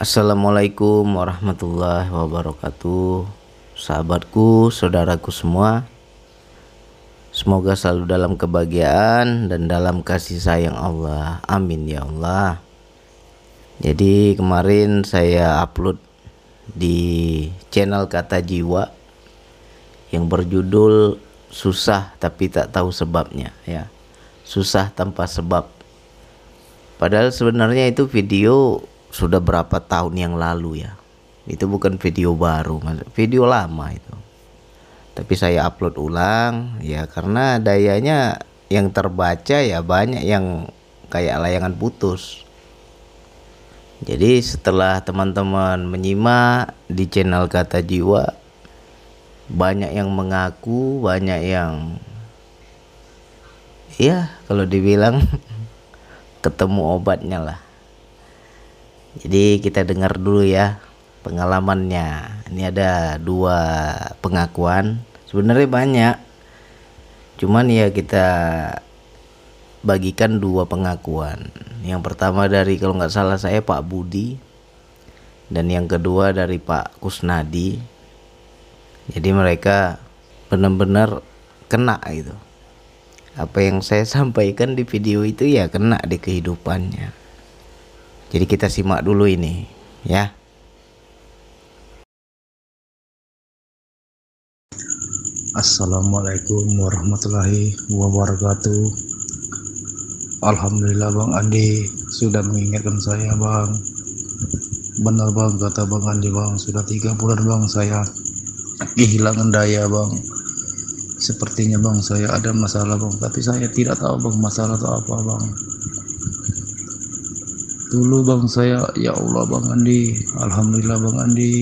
Assalamualaikum warahmatullahi wabarakatuh. Sahabatku, saudaraku semua Semoga selalu dalam kebahagiaan dan dalam kasih sayang Allah. Amin ya Allah. Jadi kemarin saya upload di channel Kata Jiwa Yang berjudul Susah tapi tak tahu sebabnya ya. Susah tanpa sebab. Padahal sebenarnya itu video sudah berapa tahun yang lalu ya. Itu bukan video baru video lama itu. Tapi saya upload ulang ya karena dayanya yang terbaca ya banyak yang kayak layangan putus. Jadi setelah teman-teman menyimak di channel kata jiwa banyak yang mengaku banyak yang ya kalau dibilang ketemu obatnya lah jadi kita dengar dulu ya pengalamannya. Ini ada dua pengakuan. Sebenarnya banyak. Cuman ya kita bagikan dua pengakuan. Yang pertama dari kalau nggak salah saya Pak Budi dan yang kedua dari Pak Kusnadi. Jadi mereka benar-benar kena itu. Apa yang saya sampaikan di video itu ya kena di kehidupannya. Jadi kita simak dulu ini, ya. Assalamualaikum warahmatullahi wabarakatuh. Alhamdulillah Bang Andi sudah mengingatkan saya Bang. Benar Bang kata Bang Andi Bang sudah tiga bulan Bang saya kehilangan daya Bang. Sepertinya Bang saya ada masalah Bang tapi saya tidak tahu Bang masalah itu apa Bang dulu bang saya ya Allah bang Andi. Alhamdulillah bang Andi.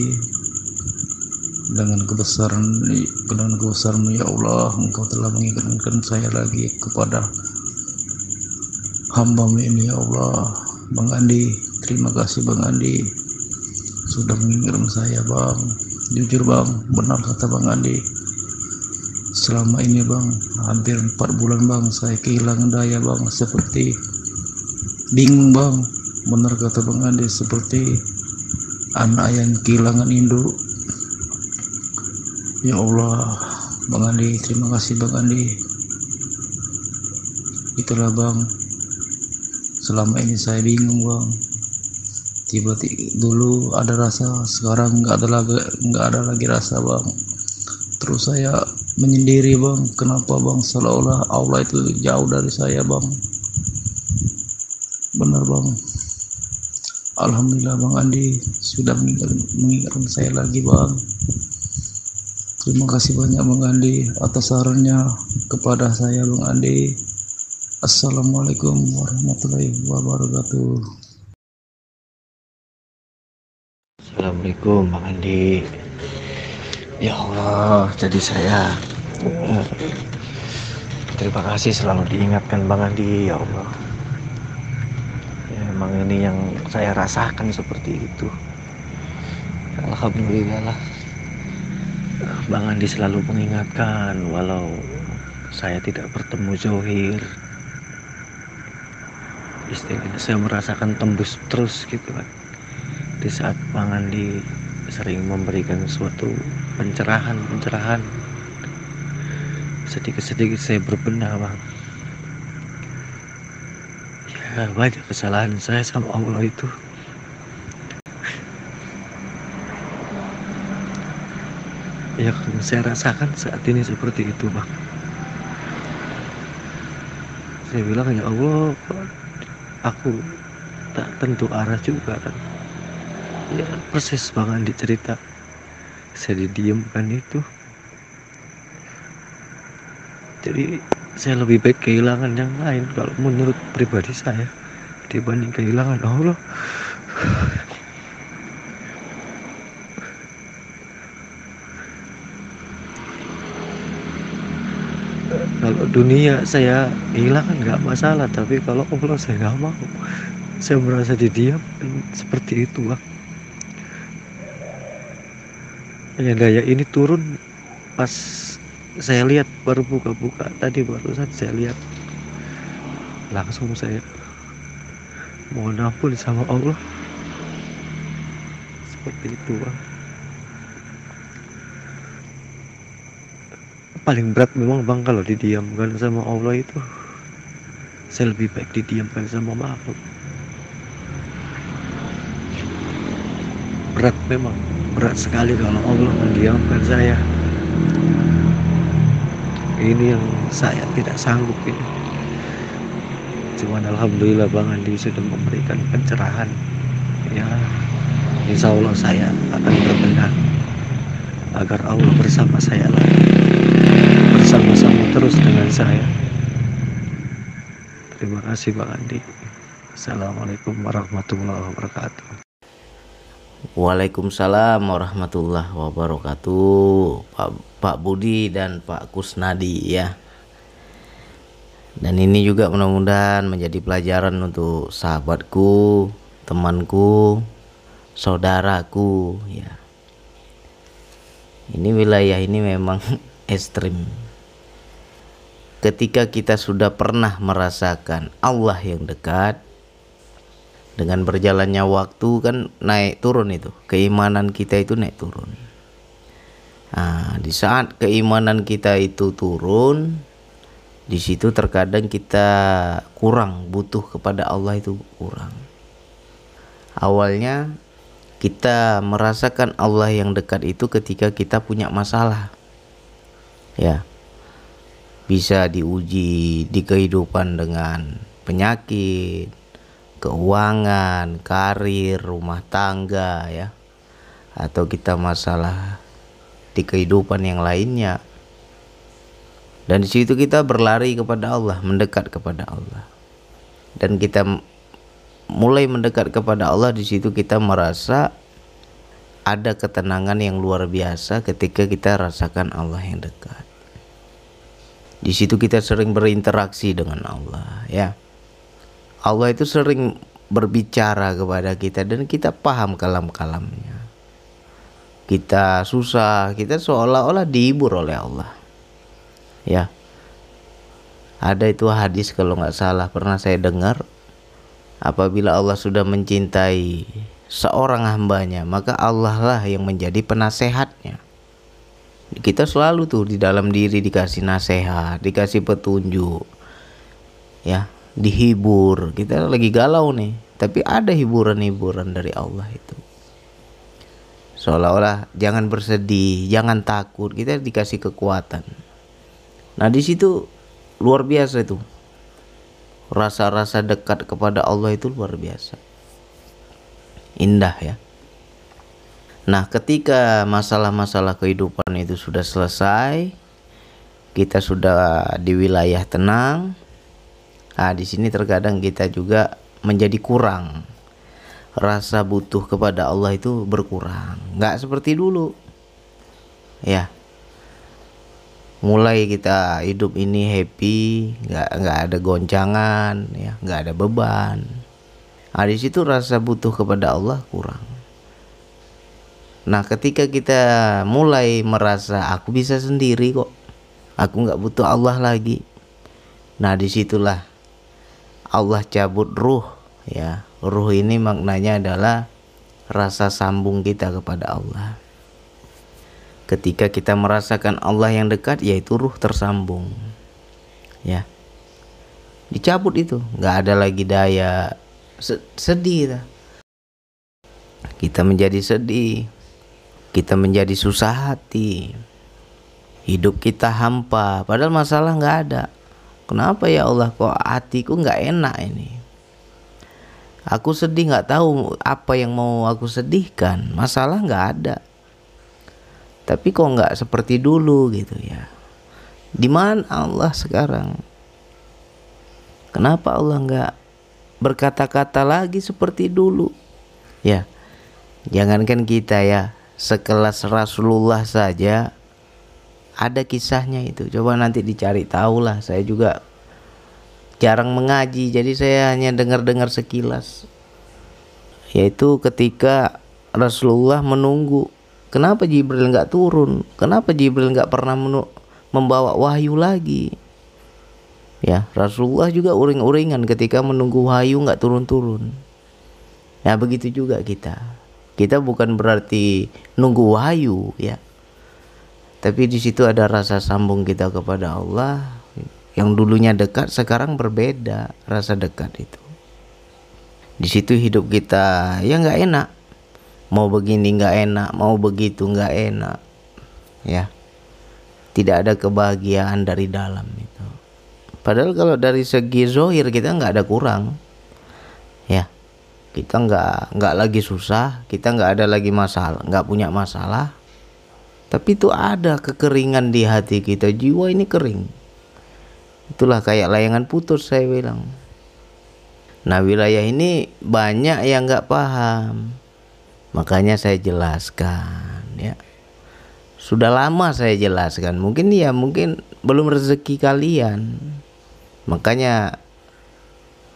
Dengan kebesaran dengan kebesaran ya Allah engkau telah mengingatkan saya lagi kepada hamba ini ya Allah. Bang Andi terima kasih bang Andi. Sudah mengingatkan saya bang. Jujur bang benar kata bang Andi. Selama ini bang hampir empat bulan bang saya kehilangan daya bang. Seperti bingung bang benar kata Bang Andi seperti anak yang kehilangan induk. Ya Allah Bang Andi terima kasih Bang Andi. Itulah Bang selama ini saya bingung Bang. Tiba-tiba dulu ada rasa sekarang nggak ada lagi nggak ada lagi rasa Bang. Terus saya menyendiri Bang. Kenapa Bang? Seolah-olah Allah itu jauh dari saya Bang. Benar Bang Alhamdulillah Bang Andi sudah mengingatkan saya lagi Bang. Terima kasih banyak Bang Andi atas sarannya kepada saya Bang Andi. Assalamualaikum warahmatullahi wabarakatuh. Assalamualaikum Bang Andi. Ya Allah jadi saya Terima kasih selalu diingatkan Bang Andi. Ya Allah memang ini yang saya rasakan seperti itu. Alhamdulillah lah. Bang Andi selalu mengingatkan walau saya tidak bertemu Zohir istilahnya saya merasakan tembus terus gitu kan di saat Bang Andi sering memberikan suatu pencerahan pencerahan sedikit-sedikit saya berbenah bang ya banyak kesalahan saya sama Allah itu. Ya saya rasakan saat ini seperti itu bang saya bilang ya Allah aku tak tentu arah juga kan. Ya proses bang Andi cerita. Saya didiamkan itu. Jadi saya lebih baik kehilangan yang lain kalau menurut pribadi saya dibanding kehilangan Allah. Kalau dunia saya kehilangan nggak masalah tapi kalau Allah saya nggak mau saya merasa didiam seperti itu bang. Ya daya ini turun pas saya lihat baru buka-buka. Tadi barusan saya lihat. Langsung saya mohon ampun sama Allah. Seperti itu bang. Paling berat memang bang kalau didiamkan sama Allah itu. Saya lebih baik didiamkan sama makhluk. Berat memang. Berat sekali kalau Allah mendiamkan saya ini yang saya tidak sanggup ini. Cuman Alhamdulillah Bang Andi sudah memberikan pencerahan. Ya Insya Allah saya akan berbenah agar Allah bersama saya lagi. Bersama-sama terus dengan saya. Terima kasih Bang Andi. Assalamualaikum warahmatullahi wabarakatuh Waalaikumsalam warahmatullahi wabarakatuh. Pak, Pak Budi dan Pak Kusnadi ya. Dan ini juga mudah-mudahan menjadi pelajaran untuk sahabatku, temanku, saudaraku ya. Ini wilayah ini memang ekstrim. Ketika kita sudah pernah merasakan Allah yang dekat dengan berjalannya waktu kan naik turun itu. Keimanan kita itu naik turun. Nah, di saat keimanan kita itu turun di situ terkadang kita kurang butuh kepada Allah itu kurang. Awalnya kita merasakan Allah yang dekat itu ketika kita punya masalah. Ya. Bisa diuji di kehidupan dengan penyakit keuangan, karir, rumah tangga ya. Atau kita masalah di kehidupan yang lainnya. Dan di situ kita berlari kepada Allah, mendekat kepada Allah. Dan kita mulai mendekat kepada Allah di situ kita merasa ada ketenangan yang luar biasa ketika kita rasakan Allah yang dekat. Di situ kita sering berinteraksi dengan Allah, ya. Allah itu sering berbicara kepada kita dan kita paham kalam-kalamnya. Kita susah, kita seolah-olah dihibur oleh Allah. Ya. Ada itu hadis kalau nggak salah pernah saya dengar apabila Allah sudah mencintai seorang hambanya maka Allah lah yang menjadi penasehatnya kita selalu tuh di dalam diri dikasih nasihat dikasih petunjuk ya dihibur. Kita lagi galau nih. Tapi ada hiburan-hiburan dari Allah itu. Seolah-olah jangan bersedih jangan takut. Kita dikasih kekuatan. Nah di situ luar biasa itu. Rasa-rasa dekat kepada Allah itu luar biasa. Indah ya. Nah ketika masalah-masalah kehidupan itu sudah selesai kita sudah di wilayah tenang Nah, di sini terkadang kita juga menjadi kurang. Rasa butuh kepada Allah itu berkurang. Nggak seperti dulu. Ya. Mulai kita hidup ini happy, nggak nggak ada goncangan, ya, nggak ada beban. Nah, di situ rasa butuh kepada Allah kurang. Nah, ketika kita mulai merasa aku bisa sendiri kok, aku nggak butuh Allah lagi. Nah, di situlah Allah cabut ruh ya. Ruh ini maknanya adalah rasa sambung kita kepada Allah. Ketika kita merasakan Allah yang dekat yaitu ruh tersambung ya. Dicabut itu nggak ada lagi daya. Sedih lah. kita menjadi sedih kita menjadi susah hati hidup kita hampa padahal masalah nggak ada Kenapa ya Allah kok hatiku nggak enak ini? Aku sedih nggak tahu apa yang mau aku sedihkan. Masalah nggak ada. Tapi kok nggak seperti dulu gitu ya? Di mana Allah sekarang? Kenapa Allah nggak berkata-kata lagi seperti dulu? Ya, jangankan kita ya, sekelas Rasulullah saja ada kisahnya itu. Coba nanti dicari tahu lah saya juga jarang mengaji jadi saya hanya dengar-dengar sekilas. Yaitu ketika Rasulullah menunggu kenapa Jibril nggak turun? Kenapa Jibril nggak pernah membawa wahyu lagi? Ya Rasulullah juga uring-uringan ketika menunggu wahyu nggak turun-turun. Ya begitu juga kita. Kita bukan berarti nunggu wahyu ya tapi di situ ada rasa sambung kita kepada Allah yang dulunya dekat sekarang berbeda rasa dekat itu. Di situ hidup kita ya nggak enak. Mau begini nggak enak mau begitu nggak enak. Ya. Tidak ada kebahagiaan dari dalam itu. Padahal kalau dari segi zohir kita nggak ada kurang. Ya. Kita nggak nggak lagi susah kita nggak ada lagi masalah nggak punya masalah tapi itu ada kekeringan di hati kita. Jiwa ini kering. Itulah kayak layangan putus saya bilang. Nah wilayah ini banyak yang nggak paham. Makanya saya jelaskan ya. Sudah lama saya jelaskan. Mungkin ya mungkin belum rezeki kalian. Makanya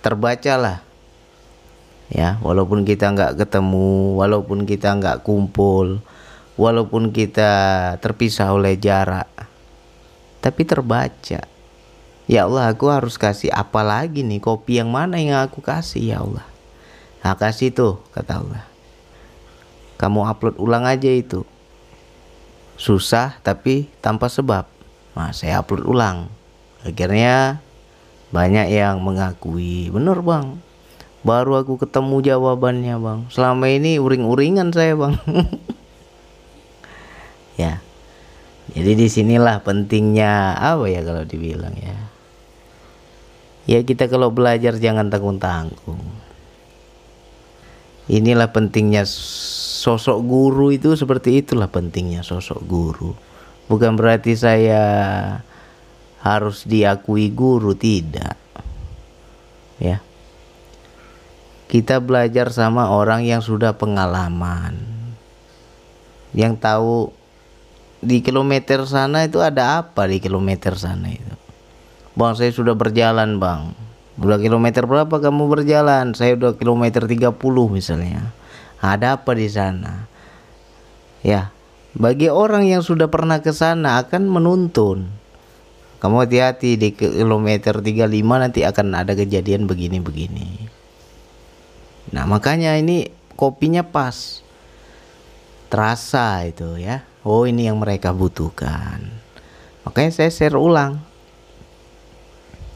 terbacalah ya. Walaupun kita nggak ketemu walaupun kita nggak kumpul walaupun kita terpisah oleh jarak tapi terbaca. Ya Allah aku harus kasih apa lagi nih? Kopi yang mana yang aku kasih? Ya Allah. Nah kasih tuh kata Allah. Kamu upload ulang aja itu. Susah tapi tanpa sebab. Nah saya upload ulang. Akhirnya banyak yang mengakui. Bener bang. Baru aku ketemu jawabannya bang. Selama ini uring-uringan saya bang ya jadi di sinilah pentingnya apa ya kalau dibilang ya. Ya kita kalau belajar jangan tanggung-tanggung. Inilah pentingnya sosok guru itu seperti itulah pentingnya sosok guru. Bukan berarti saya harus diakui guru tidak. Ya. Kita belajar sama orang yang sudah pengalaman. Yang tahu di kilometer sana itu ada apa di kilometer sana itu? Bang saya sudah berjalan bang. Udah kilometer berapa kamu berjalan? Saya udah kilometer 30 misalnya. Ada apa di sana? Ya bagi orang yang sudah pernah ke sana akan menuntun. Kamu hati-hati di kilometer 35 nanti akan ada kejadian begini-begini. Nah makanya ini kopinya pas. Terasa itu ya oh ini yang mereka butuhkan. Makanya saya share ulang.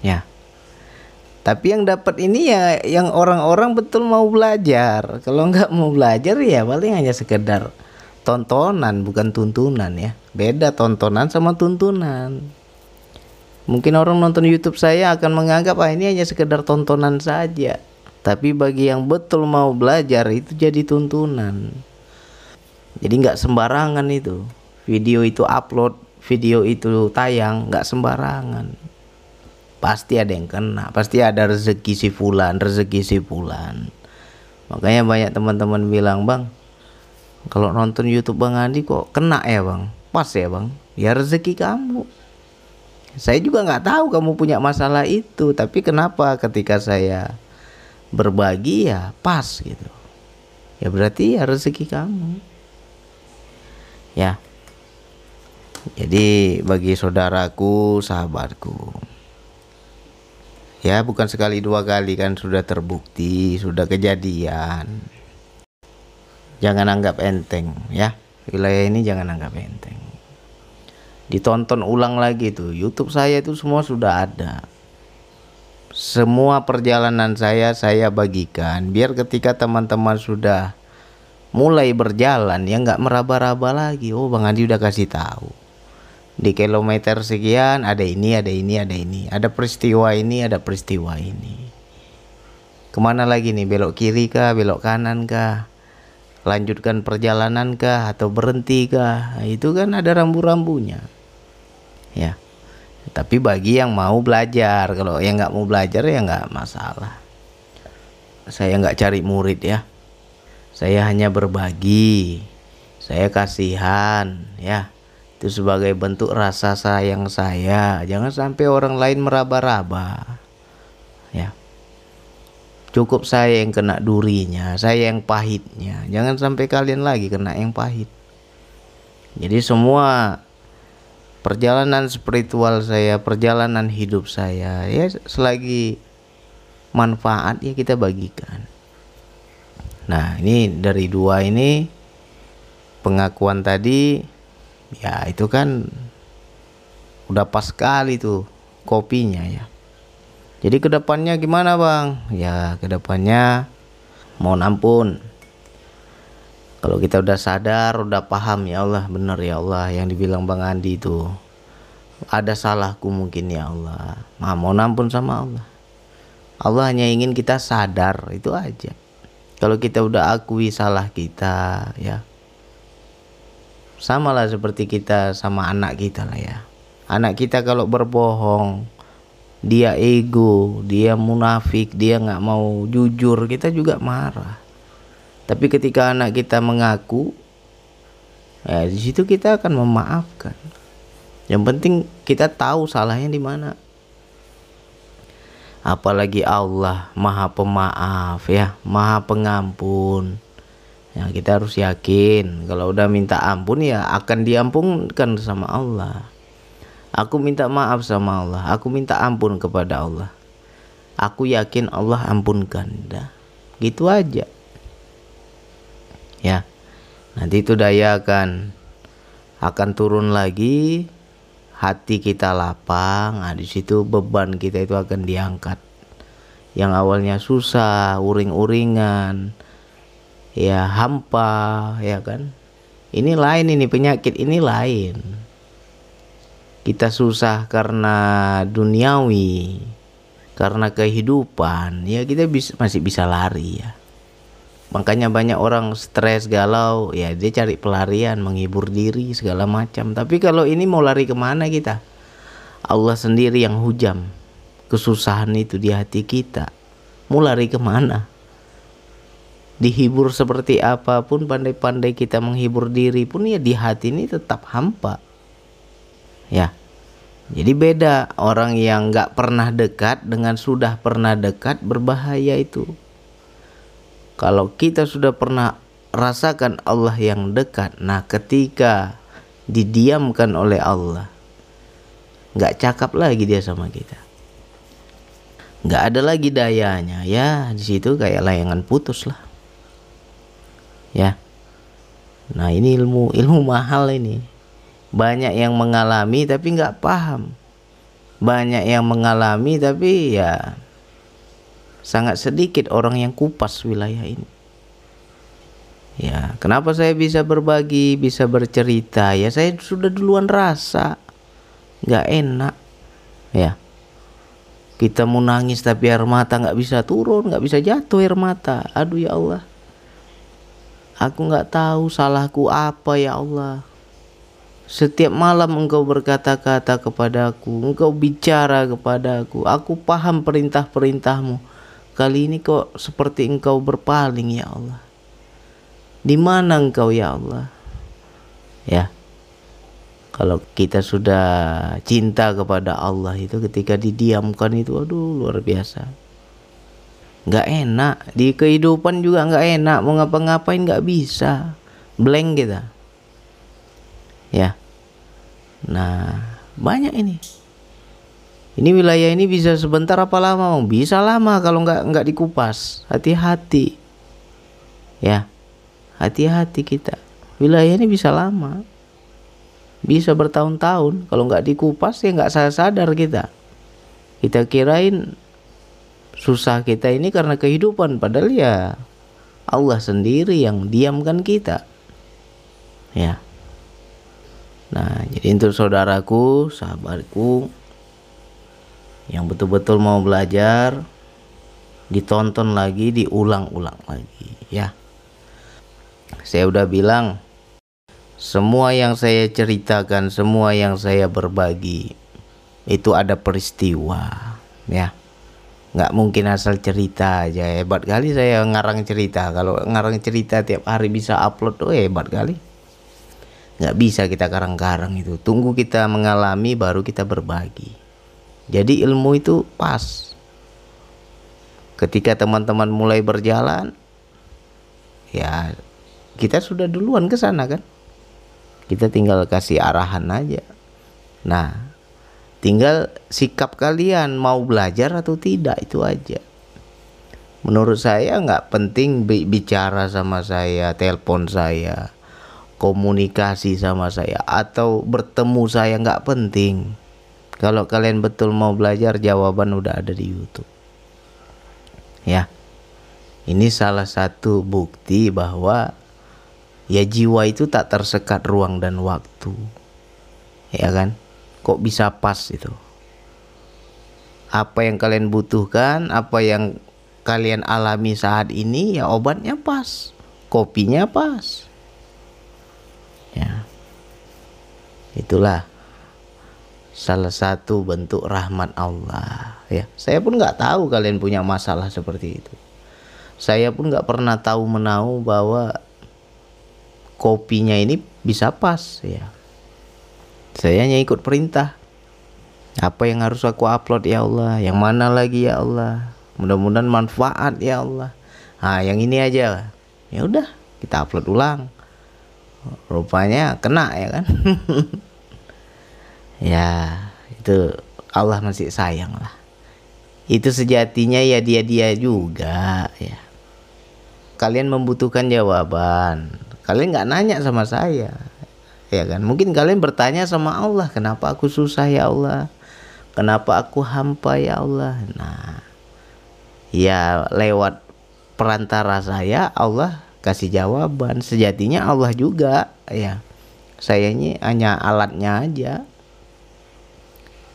Ya. Tapi yang dapat ini ya yang orang-orang betul mau belajar. Kalau nggak mau belajar ya paling hanya sekedar tontonan bukan tuntunan ya. Beda tontonan sama tuntunan. Mungkin orang nonton YouTube saya akan menganggap ah ini hanya sekedar tontonan saja. Tapi bagi yang betul mau belajar itu jadi tuntunan jadi nggak sembarangan itu. Video itu upload video itu tayang nggak sembarangan. Pasti ada yang kena pasti ada rezeki si fulan rezeki si fulan. Makanya banyak teman-teman bilang bang kalau nonton YouTube Bang Andi kok kena ya bang? Pas ya bang? Ya rezeki kamu. Saya juga nggak tahu kamu punya masalah itu tapi kenapa ketika saya berbagi ya pas gitu. Ya berarti ya rezeki kamu ya. Jadi bagi saudaraku sahabatku ya bukan sekali dua kali kan sudah terbukti sudah kejadian. Jangan anggap enteng ya. Wilayah ini jangan anggap enteng. Ditonton ulang lagi tuh YouTube saya itu semua sudah ada. Semua perjalanan saya saya bagikan biar ketika teman-teman sudah mulai berjalan ya nggak meraba-raba lagi. Oh bang Andi udah kasih tahu. Di kilometer sekian ada ini ada ini ada ini. Ada peristiwa ini ada peristiwa ini. Ke mana lagi nih? Belok kiri kah? Belok kanan kah? Lanjutkan perjalanan kah? Atau berhenti kah? Nah, itu kan ada rambu-rambunya. Ya. Tapi bagi yang mau belajar kalau yang nggak mau belajar ya nggak masalah. Saya nggak cari murid ya saya hanya berbagi saya kasihan ya. Itu sebagai bentuk rasa sayang saya. Jangan sampai orang lain meraba-raba ya. Cukup saya yang kena durinya saya yang pahitnya. Jangan sampai kalian lagi kena yang pahit. Jadi semua perjalanan spiritual saya perjalanan hidup saya ya selagi manfaat ya kita bagikan Nah, ini dari dua ini pengakuan tadi ya itu kan udah pas sekali tuh kopinya ya. Jadi ke depannya gimana bang? Ya ke depannya mohon ampun. Kalau kita udah sadar, udah paham ya Allah benar ya Allah yang dibilang bang Andi itu ada salahku mungkin ya Allah. Nah, mohon ampun sama Allah. Allah hanya ingin kita sadar itu aja. Kalau kita udah akui salah kita ya. Sama lah seperti kita sama anak kita lah ya. Anak kita kalau berbohong dia ego, dia munafik, dia nggak mau jujur, kita juga marah. Tapi ketika anak kita mengaku, ya di situ kita akan memaafkan. Yang penting kita tahu salahnya di mana. Apalagi Allah Maha Pemaaf ya, Maha Pengampun. Ya, kita harus yakin kalau udah minta ampun ya akan diampunkan sama Allah. Aku minta maaf sama Allah. Aku minta ampun kepada Allah. Aku yakin Allah ampunkan. Dah. Gitu aja. Ya. Nanti itu daya akan akan turun lagi hati kita lapang nah, di situ beban kita itu akan diangkat. Yang awalnya susah uring-uringan ya hampa ya kan? Ini lain ini penyakit ini lain. Kita susah karena duniawi karena kehidupan ya kita bisa masih bisa lari ya makanya banyak orang stres galau. Ya dia cari pelarian menghibur diri segala macam. Tapi kalau ini mau lari ke mana kita? Allah sendiri yang hujam kesusahan itu di hati kita. Mau lari ke mana? Dihibur seperti apa pun pandai-pandai kita menghibur diri pun ya di hati ini tetap hampa. Ya. Jadi beda orang yang nggak pernah dekat dengan sudah pernah dekat berbahaya itu kalau kita sudah pernah rasakan Allah yang dekat nah ketika didiamkan oleh Allah nggak cakap lagi dia sama kita. Nggak ada lagi dayanya. Ya di situ kayak layangan putus lah. Ya. Nah ini ilmu ilmu mahal ini. Banyak yang mengalami tapi nggak paham. Banyak yang mengalami tapi ya sangat sedikit orang yang kupas wilayah ini. Ya kenapa saya bisa berbagi bisa bercerita? Ya saya sudah duluan rasa. Nggak enak. Ya. Kita mau nangis tapi air mata nggak bisa turun nggak bisa jatuh air mata. Aduh ya Allah. Aku nggak tahu salahku apa ya Allah. Setiap malam engkau berkata-kata kepadaku, engkau bicara kepadaku, aku paham perintah-perintahmu. Kali ini kok seperti engkau berpaling ya Allah. Di mana engkau ya Allah? Ya. Kalau kita sudah cinta kepada Allah itu ketika didiamkan itu aduh luar biasa. Gak enak di kehidupan juga gak enak mau ngapa-ngapain gak bisa blank kita ya nah banyak ini ini wilayah ini bisa sebentar apa lama bisa lama kalau nggak nggak dikupas. Hati-hati. Ya. Hati-hati kita. Wilayah ini bisa lama. Bisa bertahun-tahun. Kalau nggak dikupas ya nggak sadar sadar kita. Kita kirain susah kita ini karena kehidupan. Padahal ya Allah sendiri yang diamkan kita. Ya. Nah, jadi untuk saudaraku, sahabatku yang betul-betul mau belajar, ditonton lagi, diulang-ulang lagi, ya. Saya udah bilang, semua yang saya ceritakan, semua yang saya berbagi, itu ada peristiwa, ya. Nggak mungkin asal cerita aja, hebat kali saya ngarang cerita. Kalau ngarang cerita tiap hari bisa upload, oh hebat kali nggak bisa kita karang-karang itu tunggu kita mengalami baru kita berbagi jadi ilmu itu pas. Ketika teman-teman mulai berjalan ya kita sudah duluan ke sana kan. Kita tinggal kasih arahan aja. Nah tinggal sikap kalian mau belajar atau tidak itu aja. Menurut saya nggak penting bicara sama saya telepon saya komunikasi sama saya atau bertemu saya nggak penting kalau kalian betul mau belajar jawaban udah ada di YouTube. Ya. Ini salah satu bukti bahwa ya jiwa itu tak tersekat ruang dan waktu. Ya kan? Kok bisa pas itu? Apa yang kalian butuhkan apa yang kalian alami saat ini ya obatnya pas. Kopinya pas. Ya. Itulah salah satu bentuk rahmat Allah ya. Saya pun nggak tahu kalian punya masalah seperti itu. Saya pun nggak pernah tahu menahu bahwa kopinya ini bisa pas ya. Saya hanya ikut perintah. Apa yang harus aku upload ya Allah? Yang mana lagi ya Allah? Mudah-mudahan manfaat ya Allah. Nah yang ini aja ya udah kita upload ulang. Rupanya kena ya kan ya itu Allah masih sayang lah. Itu sejatinya ya dia dia juga ya. Kalian membutuhkan jawaban. Kalian nggak nanya sama saya ya kan? Mungkin kalian bertanya sama Allah kenapa aku susah ya Allah? Kenapa aku hampa ya Allah? Nah ya lewat perantara saya Allah kasih jawaban. Sejatinya Allah juga ya. Saya ini hanya alatnya aja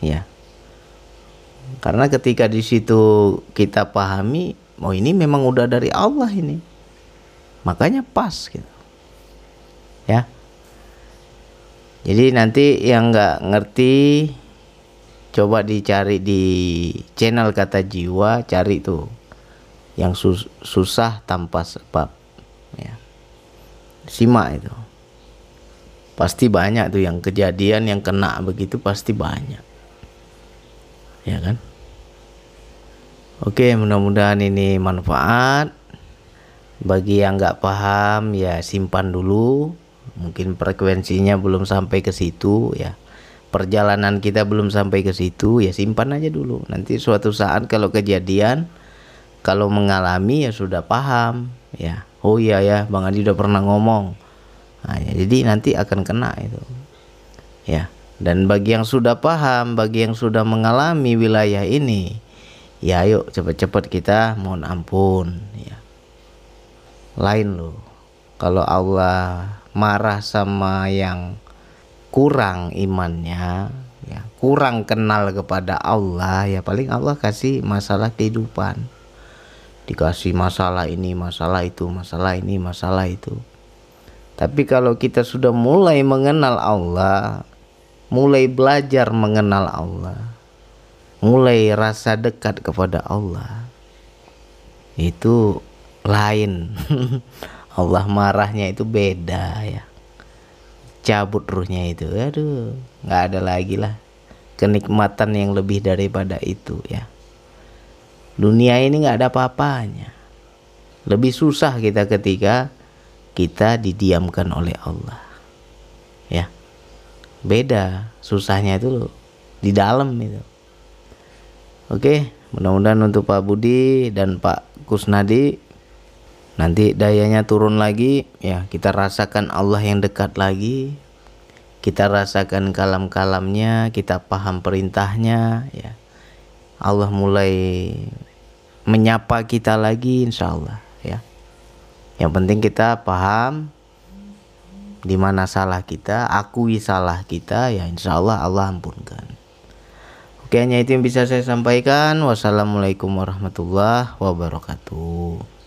ya. Karena ketika di situ kita pahami oh ini memang udah dari Allah ini. Makanya pas gitu. Ya. Jadi nanti yang nggak ngerti coba dicari di channel kata jiwa cari tuh. Yang sus susah tanpa sebab. Ya. Simak itu. Pasti banyak tuh yang kejadian yang kena begitu pasti banyak ya kan? Oke mudah-mudahan ini manfaat. Bagi yang nggak paham ya simpan dulu. Mungkin frekuensinya belum sampai ke situ ya. Perjalanan kita belum sampai ke situ ya simpan aja dulu. Nanti suatu saat kalau kejadian kalau mengalami ya sudah paham ya. Oh iya ya bang Adi udah pernah ngomong. Nah, ya, jadi nanti akan kena itu. Ya dan bagi yang sudah paham bagi yang sudah mengalami wilayah ini ya ayo cepat-cepat kita mohon ampun ya. Lain loh kalau Allah marah sama yang kurang imannya ya kurang kenal kepada Allah ya paling Allah kasih masalah kehidupan. Dikasih masalah ini masalah itu masalah ini masalah itu. Tapi kalau kita sudah mulai mengenal Allah mulai belajar mengenal Allah. Mulai rasa dekat kepada Allah. Itu lain. Allah marahnya itu beda ya. Cabut ruhnya itu. Aduh nggak ada lagi lah kenikmatan yang lebih daripada itu ya. Dunia ini nggak ada apa-apanya. Lebih susah kita ketika kita didiamkan oleh Allah beda. Susahnya itu di dalam itu. Oke mudah-mudahan untuk Pak Budi dan Pak Kusnadi nanti dayanya turun lagi. Ya kita rasakan Allah yang dekat lagi. Kita rasakan kalam-kalamnya kita paham perintahnya ya. Allah mulai menyapa kita lagi insya Allah ya. Yang penting kita paham di mana salah kita akui salah kita ya insya Allah Allah ampunkan. Oke hanya itu yang bisa saya sampaikan. Wassalamualaikum warahmatullahi wabarakatuh